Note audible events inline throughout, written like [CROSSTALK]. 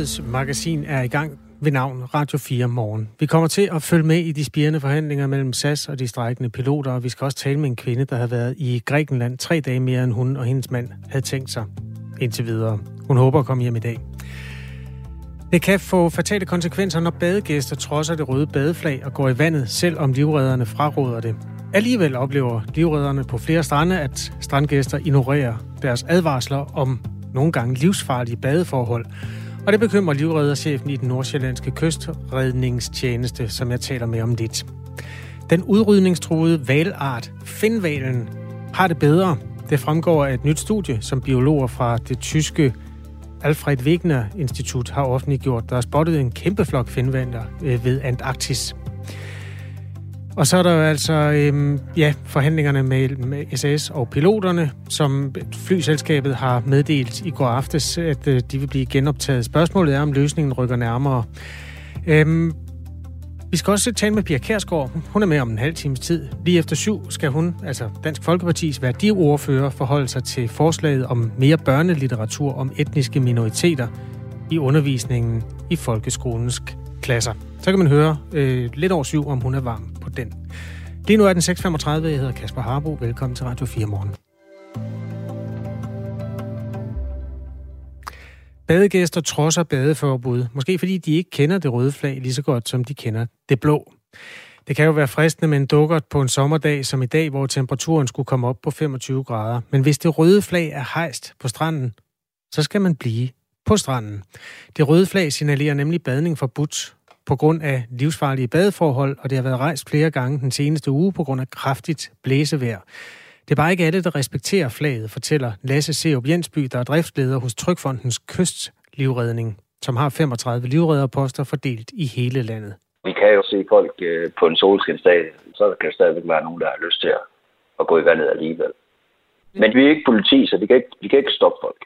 nyhedsmagasin er i gang ved navn Radio 4 Morgen. Vi kommer til at følge med i de spirende forhandlinger mellem SAS og de strækkende piloter, og vi skal også tale med en kvinde, der har været i Grækenland tre dage mere end hun og hendes mand havde tænkt sig indtil videre. Hun håber at komme hjem i dag. Det kan få fatale konsekvenser, når badegæster trodser det røde badeflag og går i vandet, selvom livredderne fraråder det. Alligevel oplever livredderne på flere strande, at strandgæster ignorerer deres advarsler om nogle gange livsfarlige badeforhold. Og det bekymrer livredderchefen i den nordsjællandske kystredningstjeneste, som jeg taler med om lidt. Den udrydningstruede valart, finvalen, har det bedre. Det fremgår af et nyt studie, som biologer fra det tyske Alfred Wegener Institut har offentliggjort. Der har spottet en kæmpe flok finvaler øh, ved Antarktis. Og så er der jo altså øhm, ja, forhandlingerne med, med SAS og piloterne, som flyselskabet har meddelt i går aftes, at øh, de vil blive genoptaget. Spørgsmålet er, om løsningen rykker nærmere. Øhm, vi skal også tale med Pia Kærsgaard. Hun er med om en halv times tid. Lige efter syv skal hun, altså Dansk Folkepartis værdiordfører, forholde sig til forslaget om mere børnelitteratur om etniske minoriteter i undervisningen i folkeskolens klasser. Så kan man høre øh, lidt over syv, om hun er varm på den. Lige nu er den 6.35. Jeg hedder Kasper Harbo. Velkommen til Radio 4 morgen. Badegæster trodser badeforbud, måske fordi de ikke kender det røde flag lige så godt, som de kender det blå. Det kan jo være fristende med en dukkert på en sommerdag som i dag, hvor temperaturen skulle komme op på 25 grader. Men hvis det røde flag er hejst på stranden, så skal man blive på stranden. Det røde flag signalerer nemlig badning forbudt på grund af livsfarlige badeforhold, og det har været rejst flere gange den seneste uge på grund af kraftigt blæsevejr. Det er bare ikke alle, der respekterer flaget, fortæller Lasse Seup Jensby, der er driftsleder hos Trykfondens Kystlivredning, som har 35 livredderposter fordelt i hele landet. Vi kan jo se folk øh, på en solskinsdag, så der stadigvæk være nogen, der har lyst til at gå i vandet alligevel. Men vi er ikke politi, så vi kan ikke, vi kan ikke stoppe folk.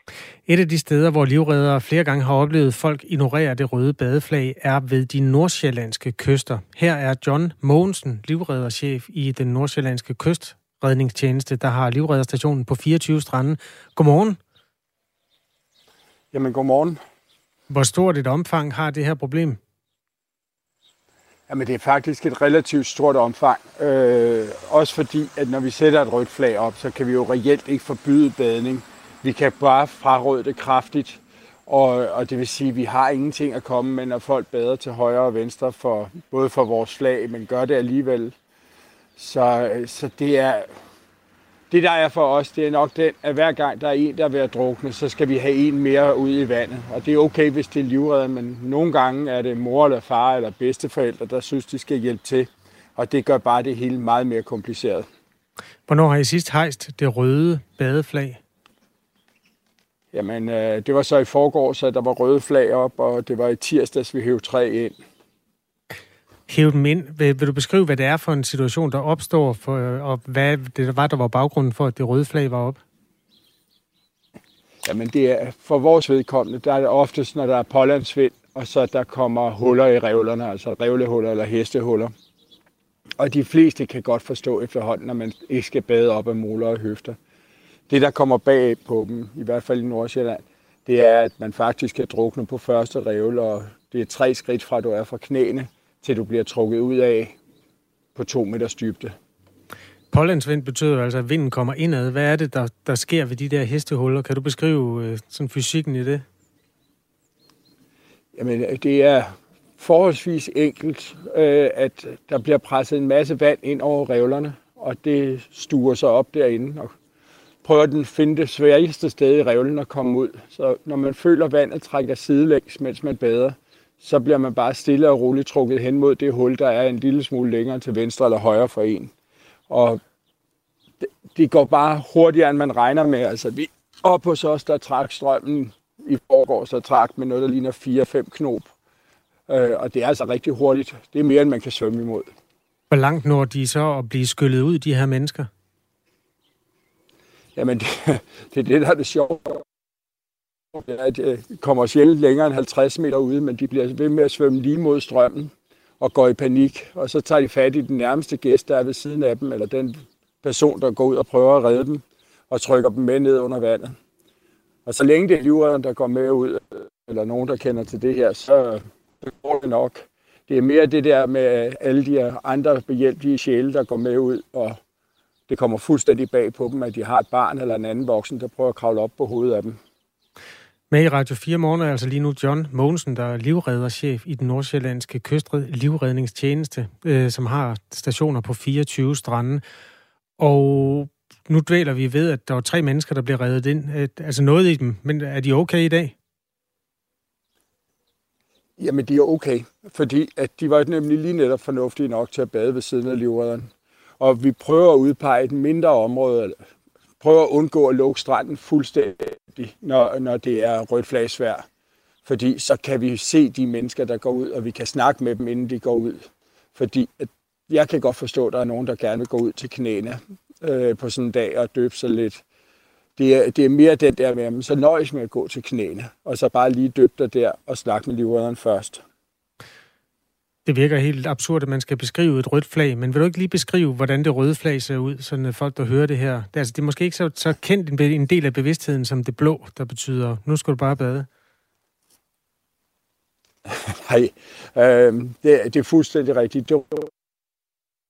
Et af de steder, hvor livreddere flere gange har oplevet folk ignorere det røde badeflag, er ved de nordsjællandske kyster. Her er John Mogensen, livredderchef i den nordsjællandske kystredningstjeneste, der har livredderstationen på 24 strande. Godmorgen. Jamen, godmorgen. Hvor stort et omfang har det her problem? Jamen, det er faktisk et relativt stort omfang. Øh, også fordi, at når vi sætter et rødt flag op, så kan vi jo reelt ikke forbyde badning. Vi kan bare fraråde det kraftigt. Og, og det vil sige, at vi har ingenting at komme med, når folk bader til højre og venstre, for, både for vores flag, men gør det alligevel. Så, så det er, det der er for os, det er nok den, at hver gang der er en, der er ved at drukne, så skal vi have en mere ud i vandet. Og det er okay, hvis det er livredder, men nogle gange er det mor eller far eller bedsteforældre, der synes, de skal hjælpe til. Og det gør bare det hele meget mere kompliceret. Hvornår har I sidst hejst det røde badeflag? Jamen, øh, det var så i forgår, så der var røde flag op, og det var i tirsdags, vi hævde træ ind hæve dem ind. Vil, vil du beskrive, hvad det er for en situation, der opstår, for, øh, og hvad det var, der var baggrunden for, at det røde flag var op? Jamen, det er, for vores vedkommende, der er det oftest, når der er pålandsvind, og så der kommer huller i revlerne, altså revlehuller eller hestehuller. Og de fleste kan godt forstå efterhånden, at man ikke skal bade op af moler og høfter. Det, der kommer bag på dem, i hvert fald i Nordsjælland, det er, at man faktisk kan drukne på første revle, og det er tre skridt fra, at du er fra knæene, til du bliver trukket ud af på to meters dybde. Pålandsvind betyder altså, at vinden kommer indad. Hvad er det, der, der sker ved de der hestehuller? Kan du beskrive øh, sådan fysikken i det? Jamen, det er forholdsvis enkelt, øh, at der bliver presset en masse vand ind over revlerne, og det stuer sig op derinde, og prøver den at finde det sværeste sted i revlen at komme ud. Så når man føler, vandet trækker sidelægs, mens man bader, så bliver man bare stille og roligt trukket hen mod det hul, der er en lille smule længere til venstre eller højre for en. Og det, det går bare hurtigere, end man regner med. Altså, vi op hos os, der trak strømmen i forgårs, så trak med noget, der ligner 4-5 knop. Øh, og det er altså rigtig hurtigt. Det er mere, end man kan svømme imod. Hvor langt når de så at blive skyllet ud, de her mennesker? Jamen, [LAUGHS] det, det er det, der er det sjove. Ja, de øh, kommer sjældent længere end 50 meter ude, men de bliver ved med at svømme lige mod strømmen og går i panik. Og så tager de fat i den nærmeste gæst, der er ved siden af dem, eller den person, der går ud og prøver at redde dem, og trykker dem med ned under vandet. Og så længe det er livredderen, der går med ud, eller nogen, der kender til det her, så øh, går det nok. Det er mere det der med øh, alle de andre behjælpelige sjæle, der går med ud, og det kommer fuldstændig bag på dem, at de har et barn eller en anden voksen, der prøver at kravle op på hovedet af dem. Med i Radio 4 morgen er altså lige nu John Mogensen, der er livredderchef i den nordsjællandske kystred livredningstjeneste, øh, som har stationer på 24 strande. Og nu dvæler vi ved, at der var tre mennesker, der blev reddet ind. Øh, altså noget i dem, men er de okay i dag? Jamen, de er okay, fordi at de var nemlig lige netop fornuftige nok til at bade ved siden af livredderen. Og vi prøver at udpege et mindre område, prøver at undgå at lukke stranden fuldstændig, når, når det er rødt flagsvær. Fordi så kan vi se de mennesker, der går ud, og vi kan snakke med dem, inden de går ud. Fordi at jeg kan godt forstå, at der er nogen, der gerne vil gå ud til knæene øh, på sådan en dag og døbe sig lidt. Det er, det er mere den der med, at så nøjes med at gå til knæene, og så bare lige døbe dig der og snakke med livredderen først. Det virker helt absurd, at man skal beskrive et rødt flag, men vil du ikke lige beskrive, hvordan det røde flag ser ud, så folk, der hører det her? Det er, altså, det er måske ikke så, så kendt en del af bevidstheden som det blå, der betyder, nu skal du bare bade. [LAUGHS] Nej, øh, det, det er fuldstændig rigtigt. Det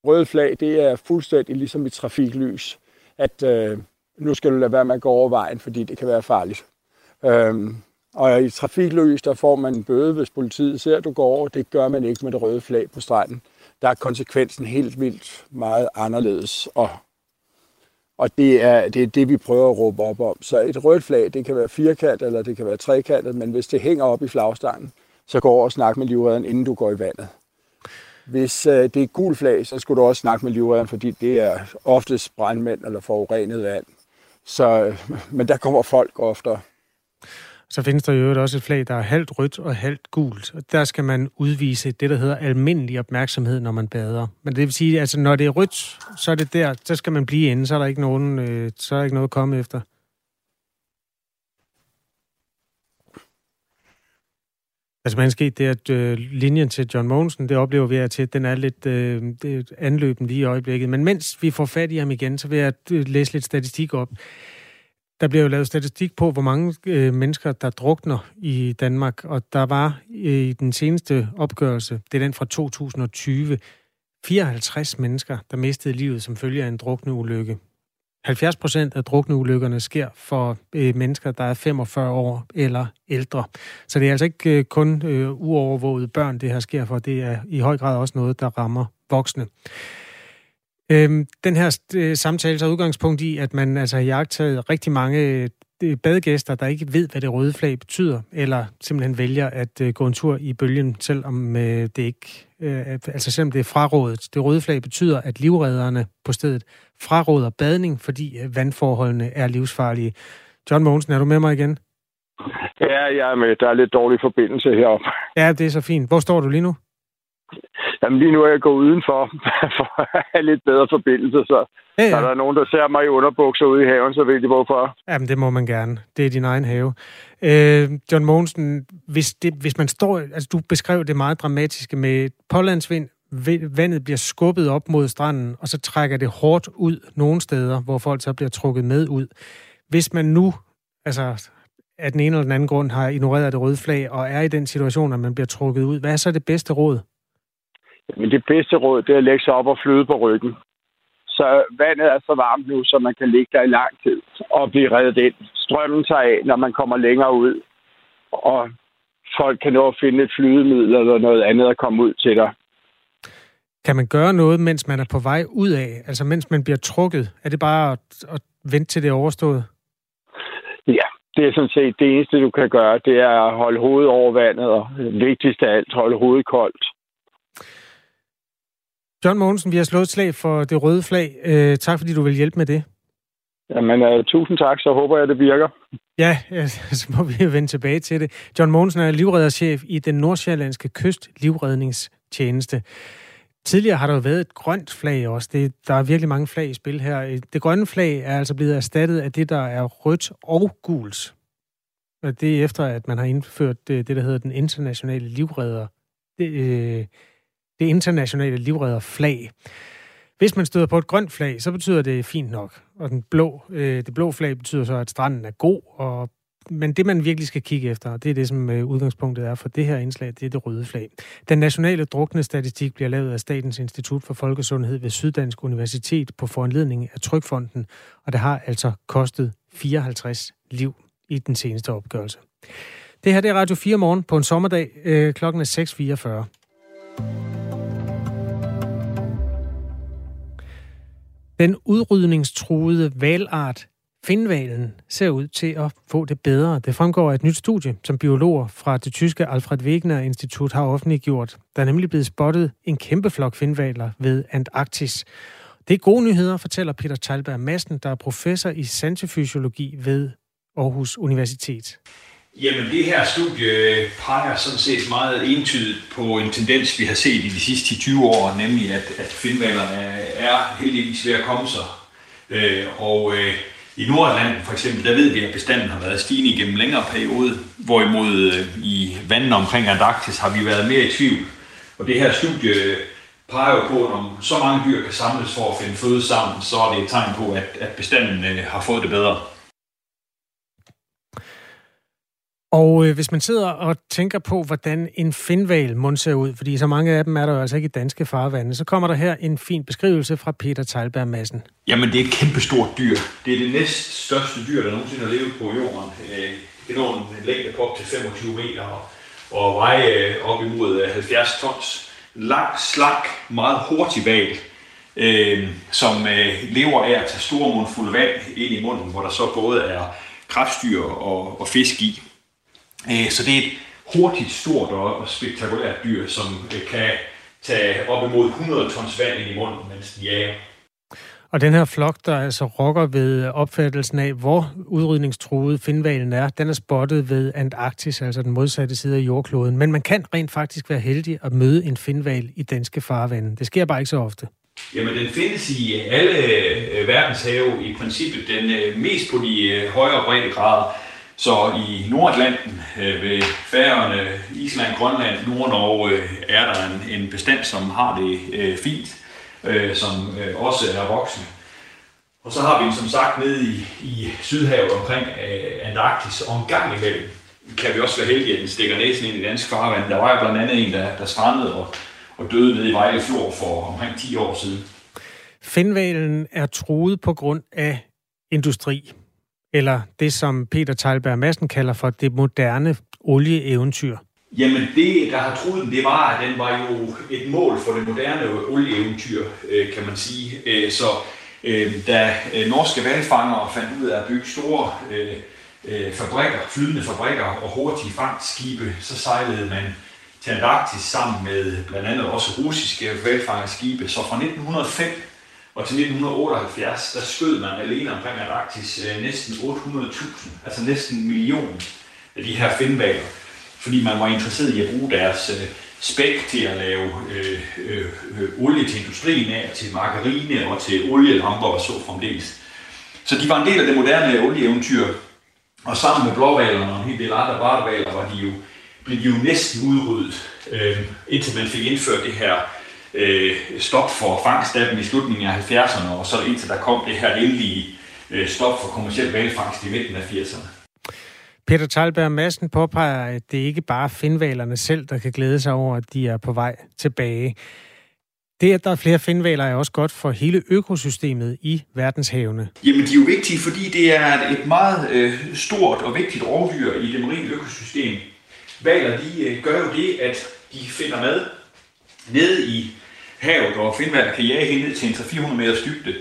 røde flag, det er fuldstændig ligesom et trafiklys, at øh, nu skal du lade være med at gå over vejen, fordi det kan være farligt. Øh, og i trafikløs, der får man en bøde, hvis politiet ser, at du går over. Det gør man ikke med det røde flag på stranden. Der er konsekvensen helt vildt meget anderledes. Og, og det, er, det er det, vi prøver at råbe op om. Så et rødt flag, det kan være firkantet, eller det kan være trekantet, men hvis det hænger op i flagstangen, så gå over og snak med livredderen, inden du går i vandet. Hvis øh, det er gul flag, så skulle du også snakke med livredderen, fordi det er oftest brandmænd eller forurenet vand. Så, men der kommer folk oftere. Så findes der jo også et flag, der er halvt rødt og halvt gult. Og der skal man udvise det, der hedder almindelig opmærksomhed, når man bader. Men det vil sige, at altså, når det er rødt, så er det der, så skal man blive inde, så er der ikke, nogen, øh, så er der ikke noget at komme efter. Altså man sket det, at øh, linjen til John Mogensen, det oplever vi at til, den er lidt øh, det anløben lige i øjeblikket. Men mens vi får fat i ham igen, så vil jeg øh, læse lidt statistik op. Der bliver jo lavet statistik på, hvor mange øh, mennesker, der drukner i Danmark, og der var øh, i den seneste opgørelse, det er den fra 2020, 54 mennesker, der mistede livet som følge af en drukneulykke. 70 procent af drukneulykkerne sker for øh, mennesker, der er 45 år eller ældre. Så det er altså ikke øh, kun øh, uovervågede børn, det her sker for. Det er i høj grad også noget, der rammer voksne. Øhm, den her øh, samtale så udgangspunkt i, at man altså har jagtet rigtig mange øh, badegæster, der ikke ved, hvad det røde flag betyder, eller simpelthen vælger at øh, gå en tur i bølgen, selvom øh, det ikke, øh, altså selvom det er frarådet. Det røde flag betyder, at livredderne på stedet fraråder badning, fordi øh, vandforholdene er livsfarlige. John Mogensen, er du med mig igen? Ja, jeg er med. Der er lidt dårlig forbindelse heroppe. Ja, det er så fint. Hvor står du lige nu? Jamen lige nu er jeg gået udenfor [LAUGHS] for at have lidt bedre forbindelse, så ja, ja. er der nogen, der ser mig i underbukser ude i haven, så ved de hvorfor. Jamen det må man gerne. Det er din egen have. Øh, John Mogensen, hvis, det, hvis man står... Altså du beskrev det meget dramatiske med pålandsvind, vandet bliver skubbet op mod stranden, og så trækker det hårdt ud nogle steder, hvor folk så bliver trukket med ud. Hvis man nu, altså af den ene eller den anden grund, har ignoreret det røde flag, og er i den situation, at man bliver trukket ud, hvad er så det bedste råd? Men det bedste råd, det er at lægge sig op og flyde på ryggen. Så vandet er så varmt nu, så man kan ligge der i lang tid og blive reddet ind. Strømmen tager af, når man kommer længere ud. Og folk kan nå at finde et flydemiddel eller noget andet at komme ud til dig. Kan man gøre noget, mens man er på vej ud af? Altså mens man bliver trukket? Er det bare at, at vente til det er overstået? Ja, det er sådan set det eneste, du kan gøre. Det er at holde hovedet over vandet, og vigtigst af alt, holde hovedet koldt. John Mogensen, vi har slået et slag for det røde flag. Øh, tak fordi du vil hjælpe med det. Jamen, uh, tusind tak, så håber jeg, det virker. Ja, [LAUGHS] så må vi vende tilbage til det. John Mogensen er livredderchef i den nordsjællandske kyst livredningstjeneste. Tidligere har der jo været et grønt flag også. Det, der er virkelig mange flag i spil her. Det grønne flag er altså blevet erstattet af det, der er rødt og gult. Og det er efter, at man har indført det, det der hedder den internationale livredder. Det, øh, det internationale livredderflag. Hvis man støder på et grønt flag, så betyder det fint nok. Og den blå, øh, det blå flag betyder så, at stranden er god, og men det, man virkelig skal kigge efter, det er det, som øh, udgangspunktet er for det her indslag, det er det røde flag. Den nationale drukne statistik bliver lavet af Statens Institut for Folkesundhed ved Syddansk Universitet på foranledning af Trykfonden, og det har altså kostet 54 liv i den seneste opgørelse. Det her det er Radio 4 morgen på en sommerdag. Øh, klokken er 6.44. Den udrydningstruede valart Finvalen ser ud til at få det bedre. Det fremgår af et nyt studie, som biologer fra det tyske Alfred Wegener Institut har offentliggjort. Der er nemlig blevet spottet en kæmpe flok finvaler ved Antarktis. Det er gode nyheder, fortæller Peter Talberg Madsen, der er professor i sansefysiologi ved Aarhus Universitet. Jamen det her studie øh, peger sådan set meget entydigt på en tendens, vi har set i de sidste 20 år, nemlig at, at finvalerne er heldigvis ved at komme sig. Øh, og øh, i Nordatlanten for eksempel, der ved vi, at bestanden har været stigende gennem længere periode, hvorimod øh, i vandene omkring Antarktis har vi været mere i tvivl. Og det her studie øh, peger jo på, at når så mange dyr kan samles for at finde føde sammen, så er det et tegn på, at, at bestanden øh, har fået det bedre. Og øh, hvis man sidder og tænker på, hvordan en finval mund ser ud, fordi så mange af dem er der jo altså ikke i danske farvande, så kommer der her en fin beskrivelse fra Peter Teilberg Madsen. Jamen, det er et kæmpestort dyr. Det er det næst største dyr, der nogensinde har levet på jorden. Øh, det når en længde på op til 25 meter og veje øh, op imod øh, 70 tons. Lang, slank, meget hurtig val, øh, som øh, lever af at tage store mundfulde vand ind i munden, hvor der så både er kræftdyr og, og fisk i. Øh, så det er et hurtigt, stort og spektakulært dyr, som øh, kan tage op imod 100 tons vand ind i munden, mens den jager. Og den her flok, der altså rokker ved opfattelsen af, hvor udrydningstruet finvalen er, den er spottet ved Antarktis, altså den modsatte side af jordkloden. Men man kan rent faktisk være heldig at møde en finval i danske farvande. Det sker bare ikke så ofte. Jamen, den findes i alle øh, verdenshave i princippet. Den mest på de højere breddegrader. Så i Nordatlanten øh, ved Færøerne, Island, Grønland, Nordnorge øh, er der en, en bestand, som har det øh, fint, øh, som øh, også er voksne. Og så har vi som sagt nede i, i Sydhavet omkring øh, Antarktis, og en gang imellem kan vi også være heldige, at den stikker næsen ind i dansk farvand. Der var jo blandt andet en, der, der strandede og, og døde nede i Vejle Fjord for omkring 10 år siden. Finvalen er truet på grund af industri eller det, som Peter Teilberg Madsen kalder for det moderne olieeventyr? Jamen det, der har troet den, det var, at den var jo et mål for det moderne olieeventyr, øh, kan man sige. Øh, så øh, da norske valfangere fandt ud af at bygge store fabrikker, flydende fabrikker og hurtige fangstskibe, så sejlede man til Antarktis sammen med blandt andet også russiske valfangerskibe. Så fra 1905 og til 1978, der skød man alene omkring Antarktis øh, næsten 800.000, altså næsten en million af de her finvaler, fordi man var interesseret i at bruge deres øh, spæk til at lave øh, øh, øh, olie til industrien af, til margarine og til olielamper og så fremdeles. Så de var en del af det moderne olieeventyr, og sammen med blåvalerne og en hel del andre vartvaler var de jo, blev de jo næsten udryddet, øh, indtil man fik indført det her øh, stop for fangst af dem i slutningen af 70'erne, og så indtil der kom det her endelige øh, stop for kommersiel valfangst i midten af 80'erne. Peter Talberg Madsen påpeger, at det ikke bare er finvalerne selv, der kan glæde sig over, at de er på vej tilbage. Det, at der er flere finvaler, er også godt for hele økosystemet i verdenshavene. Jamen, de er jo vigtige, fordi det er et meget øh, stort og vigtigt rovdyr i det marine økosystem. Valer, de øh, gør jo det, at de finder mad nede i havet, og Finvald kan jage helt ned til en 400 meters dybde.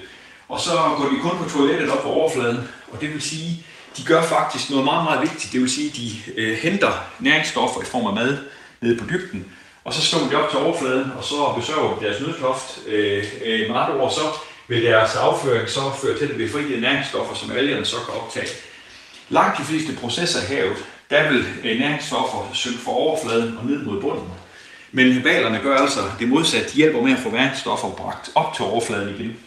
Og så går de kun på toilettet op på overfladen, og det vil sige, de gør faktisk noget meget, meget vigtigt. Det vil sige, de øh, henter næringsstoffer i form af mad nede på dybden, og så står de op til overfladen, og så besøger de deres nødstoft. Øh, øh, meget over, så vil deres afføring så føre til, at det bliver frigivet næringsstoffer, som algerne så kan optage. Langt de fleste processer i havet, der vil øh, næringsstoffer synke fra overfladen og ned mod bunden. Men valerne gør altså det modsatte. De hjælper med at få værnstoffer bragt op til overfladen igen.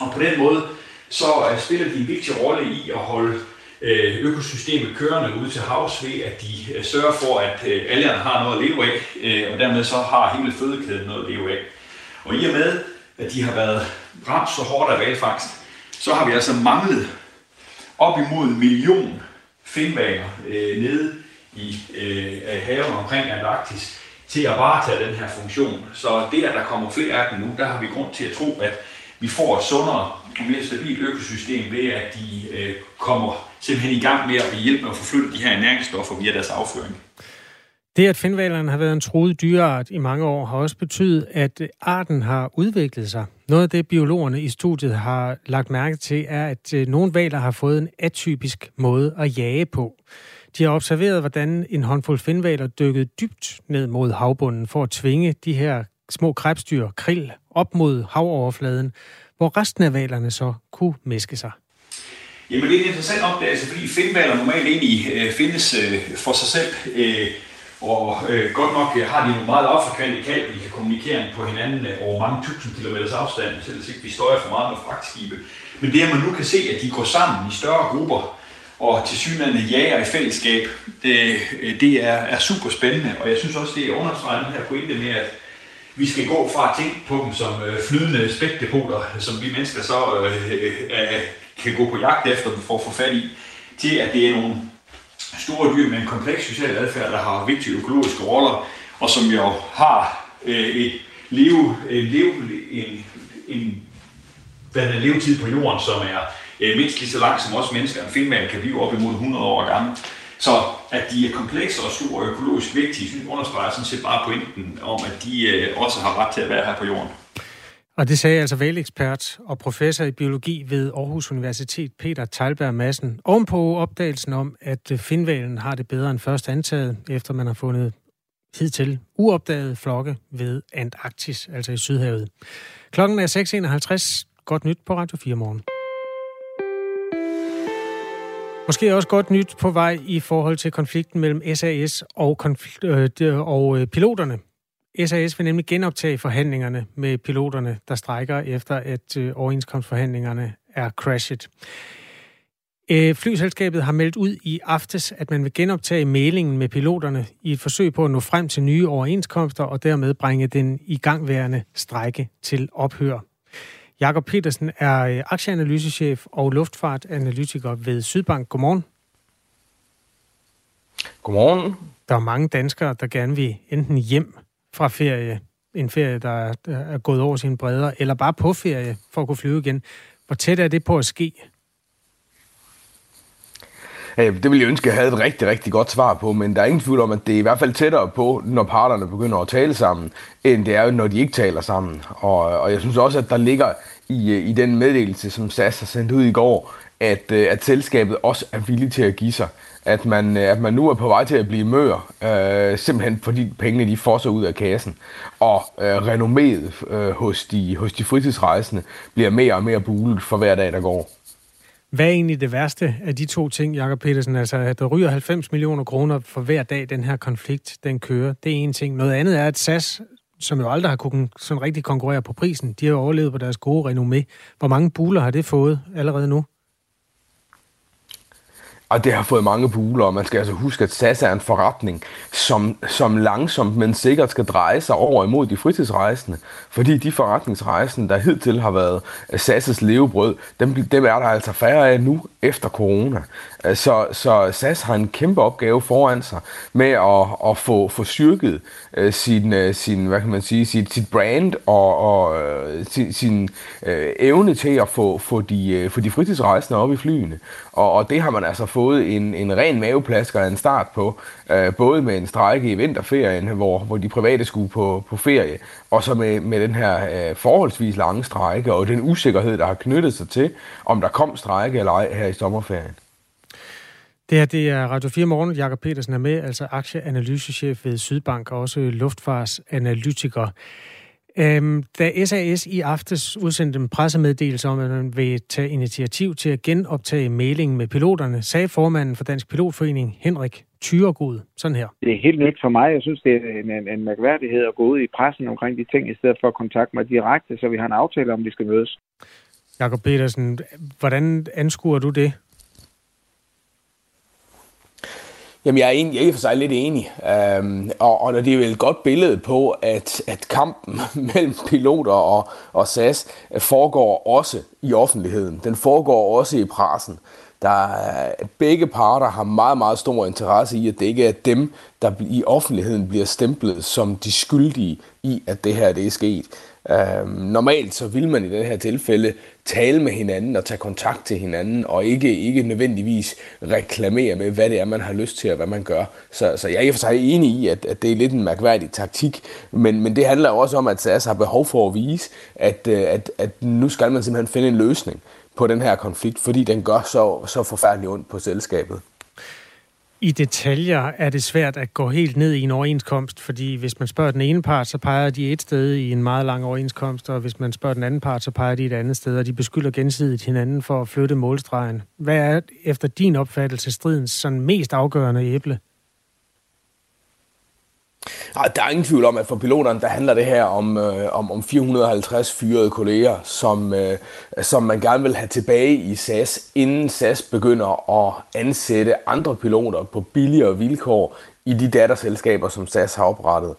Og på den måde så øh, spiller de en vigtig rolle i at holde øh, økosystemet kørende ud til havs ved, at de øh, sørger for, at algerne har noget at leve af, og dermed så har hele fødekæden noget at leve af. Og i og med, at de har været ramt så hårdt af valfangst, så har vi altså manglet op imod en million finvager øh, nede i øh, haven omkring Antarktis til at varetage den her funktion. Så det, at der kommer flere af dem nu, der har vi grund til at tro, at vi får et sundere og mere stabilt økosystem ved, at de øh, kommer simpelthen i gang med at hjælpe med at forflytte de her næringsstoffer via deres afføring. Det, at finvalerne har været en truet dyreart i mange år, har også betydet, at øh, arten har udviklet sig. Noget af det, biologerne i studiet har lagt mærke til, er, at øh, nogle valer har fået en atypisk måde at jage på. De har observeret, hvordan en håndfuld finvaler dykkede dybt ned mod havbunden for at tvinge de her små krebsdyr, krill, op mod havoverfladen, hvor resten af valerne så kunne mæske sig. Jamen det er en interessant opdagelse, fordi finvaler normalt egentlig øh, findes øh, for sig selv. Øh, og øh, godt nok øh, har de nogle meget opforkvandte kald, de kan kommunikere på hinanden øh, over mange tusind kilometers afstand, selvom ikke vi støjer for meget med fragtskibe. Men det, at man nu kan se, at de går sammen i større grupper, og til synligheden jager i fællesskab, det, øh, det er, er super spændende. Og jeg synes også, det er understreget den her pointe med, at vi skal gå fra at tænke på dem som øh, flydende spækdepoter, som vi mennesker så øh, øh, øh, kan gå på jagt efter dem for at få fat i, til at det er nogle store dyr med en kompleks social adfærd, der har vigtige økologiske roller, og som jo har øh, et leve, øh, leve, en, en, hvad en levetid på jorden, som er øh, mindst lige så langt som også mennesker. En filmmal kan blive op imod 100 år gammel. Så at de er komplekse og store og økologisk vigtige, understreger sådan set bare pointen om, at de øh, også har ret til at være her på jorden. Og det sagde altså valgekspert og professor i biologi ved Aarhus Universitet, Peter Teilberg Madsen, ovenpå opdagelsen om, at øh, finvalen har det bedre end først antaget, efter man har fundet hidtil uopdagede flokke ved Antarktis, altså i Sydhavet. Klokken er 6.51. Godt nyt på Radio 4 morgen. Måske også godt nyt på vej i forhold til konflikten mellem SAS og, konfl- øh, og øh, piloterne. SAS vil nemlig genoptage forhandlingerne med piloterne, der strækker efter, at øh, overenskomstforhandlingerne er crashet. Øh, flyselskabet har meldt ud i aftes, at man vil genoptage mailingen med piloterne i et forsøg på at nå frem til nye overenskomster og dermed bringe den igangværende strække til ophør. Jakob Petersen er øh, aktieanalysechef og luftfartanalytiker ved Sydbank. Godmorgen. Godmorgen. Der er mange danskere, der gerne vil enten hjem fra ferie, en ferie, der er gået over sine bredder, eller bare på ferie for at kunne flyve igen. Hvor tæt er det på at ske? Det ville jeg ønske, at jeg havde et rigtig, rigtig godt svar på, men der er ingen tvivl om, at det er i hvert fald tættere på, når parterne begynder at tale sammen, end det er, når de ikke taler sammen. Og, og jeg synes også, at der ligger i, øh, i den meddelelse, som SAS har sendt ud i går, at, øh, at selskabet også er villig til at give sig at man, øh, at man nu er på vej til at blive mør, øh, simpelthen fordi pengene de fosser ud af kassen, og øh, renomméet øh, hos, de, hos de fritidsrejsende bliver mere og mere bulet for hver dag, der går. Hvad er egentlig det værste af de to ting, Jakob Petersen? Altså, at der ryger 90 millioner kroner for hver dag, den her konflikt, den kører. Det er en ting. Noget andet er, at SAS, som jo aldrig har kunnet sådan rigtig konkurrere på prisen, de har jo overlevet på deres gode renommé. Hvor mange buler har det fået allerede nu? Og det har fået mange buler, og man skal altså huske, at SAS er en forretning, som, som langsomt, men sikkert skal dreje sig over imod de fritidsrejsende. Fordi de forretningsrejsende, der hidtil har været øh, SAS' levebrød, dem, dem er der altså færre af nu efter corona. Øh, så, så SAS har en kæmpe opgave foran sig med at, at få, få styrket uh, sin, uh, sin, hvad kan man sige, sit, sit brand og, og uh, sin, sin uh, evne til at få, få, de, uh, få de fritidsrejsende op i flyene. Og, og det har man altså fået en, en ren maveplasker af en start på, øh, både med en strække i vinterferien, hvor, hvor de private skulle på, på ferie, og så med, med den her øh, forholdsvis lange strække og den usikkerhed, der har knyttet sig til, om der kom strække eller ej her i sommerferien. Det her det er Radio 4 Morgen. Jakob Petersen er med, altså aktieanalysechef ved Sydbank og også luftfartsanalytiker. Øhm, da SAS i aftes udsendte en pressemeddelelse om, at man vil tage initiativ til at genoptage mailingen med piloterne, sagde formanden for Dansk Pilotforening, Henrik Tyregod, sådan her. Det er helt nyt for mig. Jeg synes, det er en, en, en mærkværdighed at gå ud i pressen omkring de ting, i stedet for at kontakte mig direkte, så vi har en aftale om, vi skal mødes. Jakob Petersen, hvordan anskuer du det? Jamen, jeg er, egentlig, jeg er for sig lidt enig. Øhm, og, og det er jo et godt billede på, at, at kampen [LAUGHS] mellem piloter og, og SAS foregår også i offentligheden. Den foregår også i pressen. Der er, begge parter har meget, meget stor interesse i, at det ikke er dem, der i offentligheden bliver stemplet som de skyldige i, at det her det er sket. Øhm, normalt så vil man i det her tilfælde tale med hinanden og tage kontakt til hinanden, og ikke, ikke nødvendigvis reklamere med, hvad det er, man har lyst til og hvad man gør. Så, så jeg er i for sig enig i, at, at det er lidt en mærkværdig taktik, men, men det handler også om, at SAS har behov for at vise, at, øh, at, at nu skal man simpelthen finde en løsning på den her konflikt, fordi den gør så, så forfærdeligt ondt på selskabet. I detaljer er det svært at gå helt ned i en overenskomst, fordi hvis man spørger den ene part, så peger de et sted i en meget lang overenskomst, og hvis man spørger den anden part, så peger de et andet sted, og de beskylder gensidigt hinanden for at flytte målstregen. Hvad er efter din opfattelse stridens sådan mest afgørende æble? Der er ingen tvivl om, at for piloterne, der handler det her om, øh, om, om 450 fyrede kolleger, som, øh, som man gerne vil have tilbage i SAS, inden SAS begynder at ansætte andre piloter på billigere vilkår i de datterselskaber, som SAS har oprettet.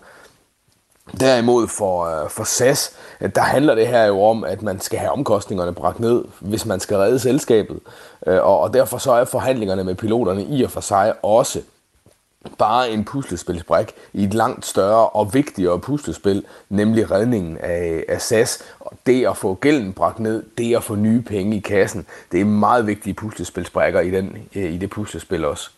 Derimod for, øh, for SAS, øh, der handler det her jo om, at man skal have omkostningerne bragt ned, hvis man skal redde selskabet. Øh, og, og derfor så er forhandlingerne med piloterne i og for sig også bare en puslespilsbrik i et langt større og vigtigere puslespil, nemlig redningen af, af SAS. Og det at få gælden bragt ned, det at få nye penge i kassen, det er meget vigtige puslespilsbrækker i, den, øh, i det puslespil også.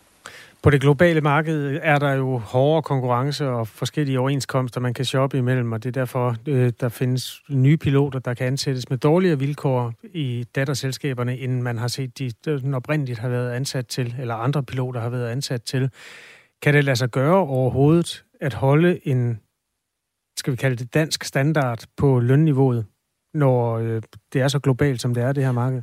På det globale marked er der jo hårdere konkurrence og forskellige overenskomster, man kan shoppe imellem, og det er derfor, øh, der findes nye piloter, der kan ansættes med dårligere vilkår i datterselskaberne, end man har set, de den oprindeligt har været ansat til, eller andre piloter har været ansat til. Kan det lade sig gøre overhovedet at holde en, skal vi kalde det dansk standard på lønniveauet, når øh, det er så globalt, som det er, det her marked?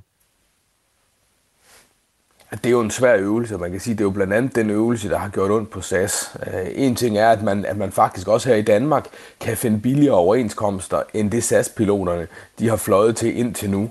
Det er jo en svær øvelse, man kan sige, det er jo blandt andet den øvelse, der har gjort ondt på SAS. Øh, en ting er, at man, at man faktisk også her i Danmark kan finde billigere overenskomster, end det SAS-piloterne de har fløjet til indtil nu.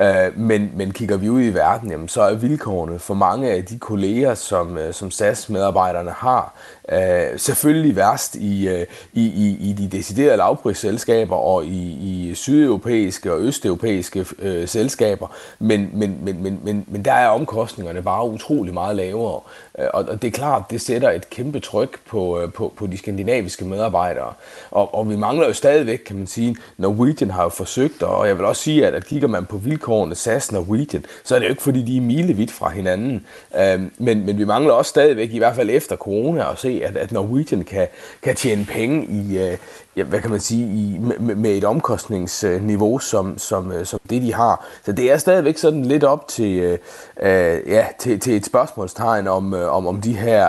Øh, men, men kigger vi ud i verden, jamen, så er vilkårene for mange af de kolleger, som, øh, som SAS-medarbejderne har, øh, selvfølgelig værst i, øh, i, i, i de deciderede lavprisselskaber og i, i sydeuropæiske og østeuropæiske øh, selskaber, men, men, men, men, men, men der er omkostningerne bare utrolig meget lavere. Øh, og, og det er klart, det sætter et kæmpe tryk på, øh, på, på de skandinaviske medarbejdere. Og, og vi mangler jo stadigvæk, kan man sige, Norwegian har jo forsøgt, og jeg vil også sige, at, at kigger man på vilkårene SAS Norwegian, så er det jo ikke fordi, de er milevidt fra hinanden. Øhm, men, men vi mangler også stadigvæk, i hvert fald efter corona, at se, at, at Norwegian kan, kan tjene penge i, øh, ja, hvad kan man sige, i, med, med et omkostningsniveau som, som, øh, som det, de har. Så det er stadigvæk sådan lidt op til, øh, øh ja, til, til et spørgsmålstegn om, øh, om, om de her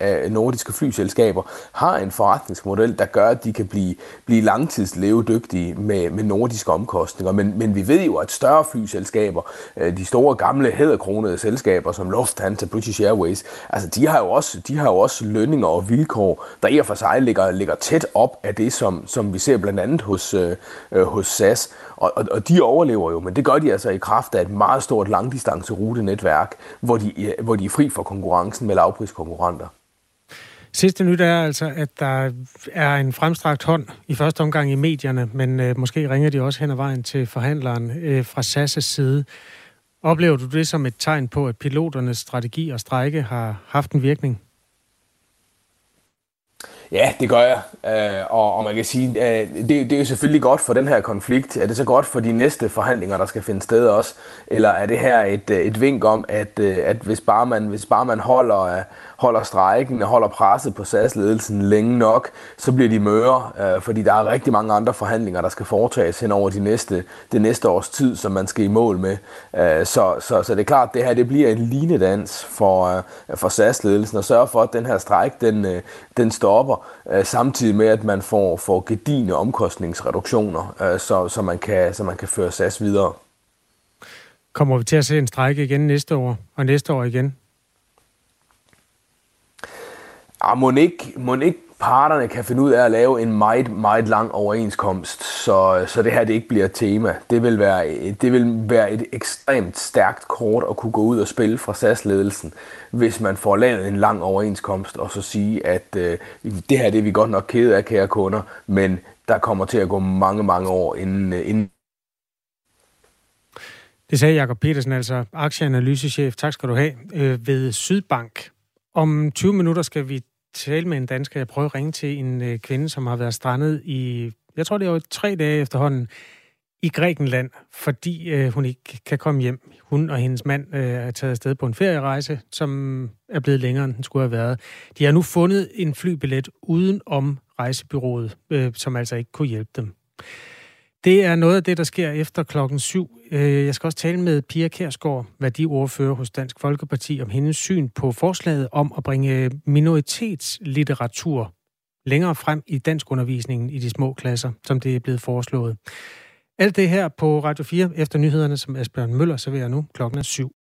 øh, nordiske flyselskaber har en forretningsmodel, der gør, at de kan blive, blive langtidslevedygtige med, med nordiske omkostninger. Men, men vi ved jo, at større flyselskaber, øh, de store gamle hæderkronede selskaber som Lufthansa, British Airways, altså de har jo også, de har jo også lønninger og vilkår, der i og for sig ligger, ligger tæt op af det, som, som vi ser blandt andet hos, øh, øh, hos SAS. Og, og, og de overlever jo, men det gør de altså i kraft af et meget stort langdistancerutenetværk, hvor de, øh, hvor de er fri for konkurrencen med lavpriskonkurrenter. Sidste nyt er altså, at der er en fremstrakt hånd i første omgang i medierne, men øh, måske ringer de også hen ad vejen til forhandleren øh, fra SAS' side. Oplever du det som et tegn på, at piloternes strategi og strække har haft en virkning? Ja, det gør jeg. Øh, og, og man kan sige, at det, det er jo selvfølgelig godt for den her konflikt. Er det så godt for de næste forhandlinger, der skal finde sted også? Eller er det her et, øh, et vink om, at, øh, at hvis, bare man, hvis bare man holder holder strejken og holder presset på SAS-ledelsen længe nok, så bliver de møre, øh, fordi der er rigtig mange andre forhandlinger, der skal foretages hen over de næste, det næste års tid, som man skal i mål med. Øh, så, så, så det er klart, at det her det bliver en linedans for, øh, for SAS-ledelsen, og sørge for, at den her strejk den, øh, den stopper, øh, samtidig med, at man får, får gedine omkostningsreduktioner, øh, så, så, man kan, så man kan føre SAS videre. Kommer vi til at se en strejke igen næste år, og næste år igen? Ah, ja, må ikke, må ikke parterne kan finde ud af at lave en meget, meget lang overenskomst, så, så det her det ikke bliver et tema. Det vil, være, det vil være et ekstremt stærkt kort at kunne gå ud og spille fra SAS-ledelsen, hvis man får lavet en lang overenskomst, og så sige, at øh, det her det er vi godt nok kede af, kære kunder, men der kommer til at gå mange, mange år inden, øh, inden det sagde Jakob Petersen, altså aktieanalysechef, tak skal du have, øh, ved Sydbank. Om 20 minutter skal vi tale med en dansker. Jeg prøver at ringe til en øh, kvinde, som har været strandet i, jeg tror det er jo tre dage efterhånden, i Grækenland, fordi øh, hun ikke kan komme hjem. Hun og hendes mand øh, er taget afsted på en ferierejse, som er blevet længere, end den skulle have været. De har nu fundet en flybillet uden om rejsebyrået, øh, som altså ikke kunne hjælpe dem. Det er noget af det, der sker efter klokken syv. Øh, jeg skal også tale med Pia Kærsgaard, værdiordfører hos Dansk Folkeparti, om hendes syn på forslaget om at bringe minoritetslitteratur længere frem i dansk undervisningen i de små klasser, som det er blevet foreslået. Alt det her på Radio 4 efter nyhederne, som Asbjørn Møller serverer nu klokken er syv.